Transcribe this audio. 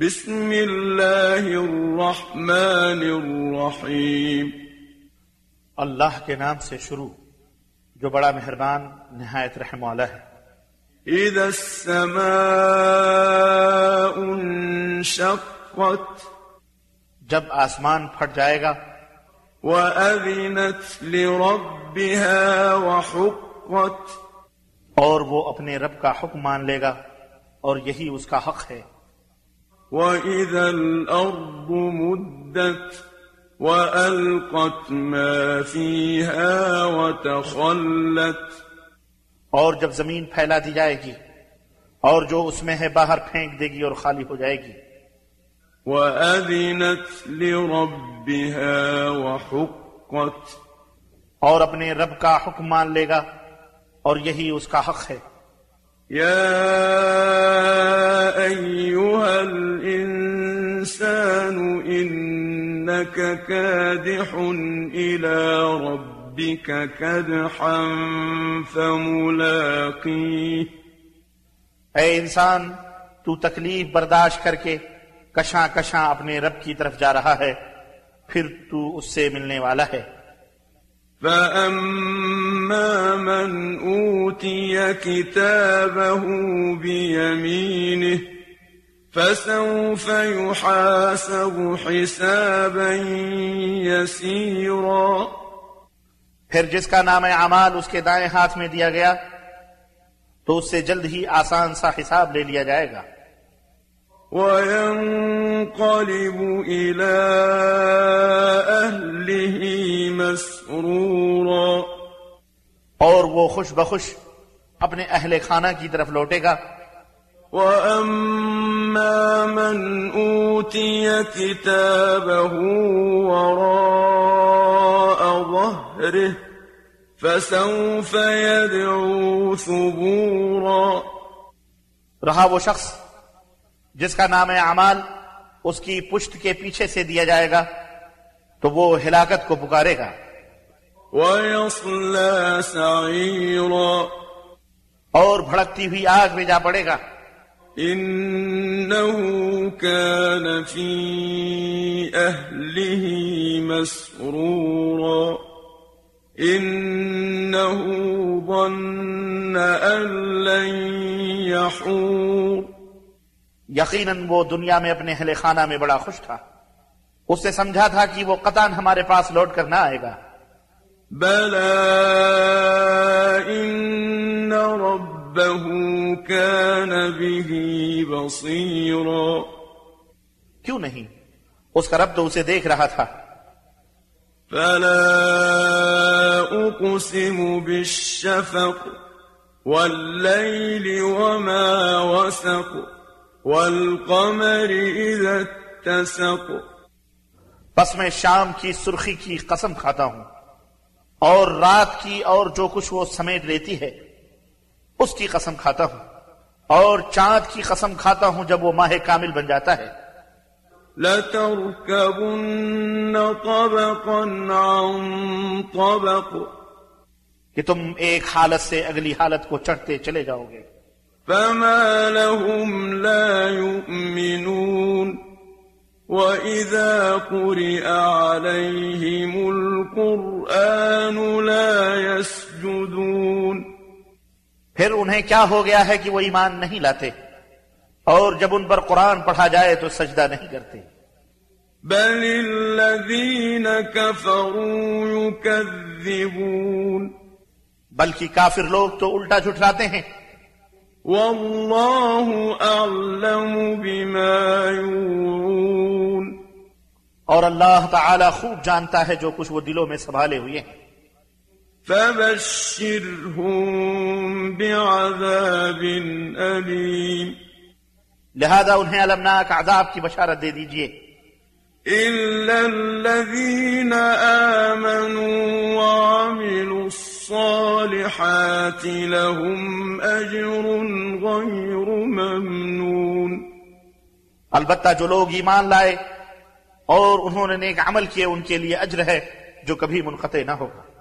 بسم الله الرحمن الرحيم اللہ کے نام سے شروع جو بڑا مہربان نہایت رحم والا ہے۔ إذا السماء انشقت جب آسمان پھٹ جائے گا وأذنت لربها وحقت۔ اور وہ اپنے رب کا حکم مان لے گا اور یہی اس کا حق ہے۔ وإذا الأرض مدت وألقت ما فيها وتخلت اور جب زمین پھیلا دی جائے گی اور جو اس میں ہے باہر پھینک دے گی اور خالی ہو جائے گی۔ وأذنت لربها وحقت اور اپنے رب کا حکم مان لے گا اور یہی اس کا حق ہے۔ يا أيها الإنسان إنك كادح إلى ربك كدحا فملاقيه. اے انسان تو تکلیف برداشت کر کے کشاں کشاں اپنے رب کی طرف جا رہا ہے پھر تو اس سے ملنے والا ہے۔ فأما من أوتي كتابه بيمينه فسوف يحاسب حسابا يسيرا پھر جس کا نام اعمال اس کے دائیں ہاتھ میں دیا گیا تو اس سے جلد ہی آسان سا حساب لے لیا جائے گا۔ وينقلب إلى أهله مسرورا اور وہ خوش بخوش اپنے اہل خانہ کی طرف لوٹے گا۔ وأما من أوتي كتابه وراء ظهره فسوف يدعو ثبورا رہا وہ شخص جس کا نام اعمال اس کی پشت کے پیچھے سے دیا جائے گا تو وہ ہلاکت کو پکارے گا۔ ويصلى سعيرا اور بھڑکتی ہوئی آگ میں جا پڑے گا۔ إنه كان في أهله مسرورا. إنه ظن أن لن يحور. یقیناً وہ دنیا میں اپنے اہل خانہ میں بڑا خوش تھا. اس نے سمجھا تھا کہ وہ قطان ہمارے پاس لوٹ کر نہ آئے گا۔ بلى إن ربه كان به بصيرا۔ کیوں نہیں؟ اس کا رب تو اسے دیکھ رہا تھا۔ فلا أقسم بالشفق والليل وما وسق والقمر إذا اتسق۔ بس میں شام کی سرخی کی قسم کھاتا ہوں۔ اور رات کی اور جو کچھ وہ سمیٹ لیتی ہے اس کی قسم کھاتا ہوں۔ اور چاند کی قسم کھاتا ہوں جب وہ ماہ کامل بن جاتا ہے۔ لتركبن طبقا عن طبق۔ کہ تم ایک حالت سے اگلی حالت کو چڑھتے چلے جاؤ گے۔ فما لهم لا يؤمنون۔ وإذا قرئ عليهم القرآن پھر انہیں کیا ہو گیا ہے کہ وہ ایمان نہیں لاتے؟ اور جب ان پر قرآن پڑھا جائے تو سجدہ نہیں کرتے۔ بل الذين كفروا يكذبون بلکہ کافر لوگ تو الٹا جھٹلاتے ہیں۔ والله أعلم بما يورون اور اللہ تعالی خوب جانتا ہے جو کچھ وہ دلوں میں سنبھالے ہوئے ہیں۔ فبشرهم بعذاب أليم. لہذا انہیں المناک عذاب کی بشارت دے دیجئے إلا الذين آمنوا وعملوا الصالحات لهم أجر غير ممنون. البتہ جو لوگ ایمان لائے اور انہوں نے نیک عمل کیے ان کے لیے اجر ہے جو کبھی منقطع نہ ہوگا۔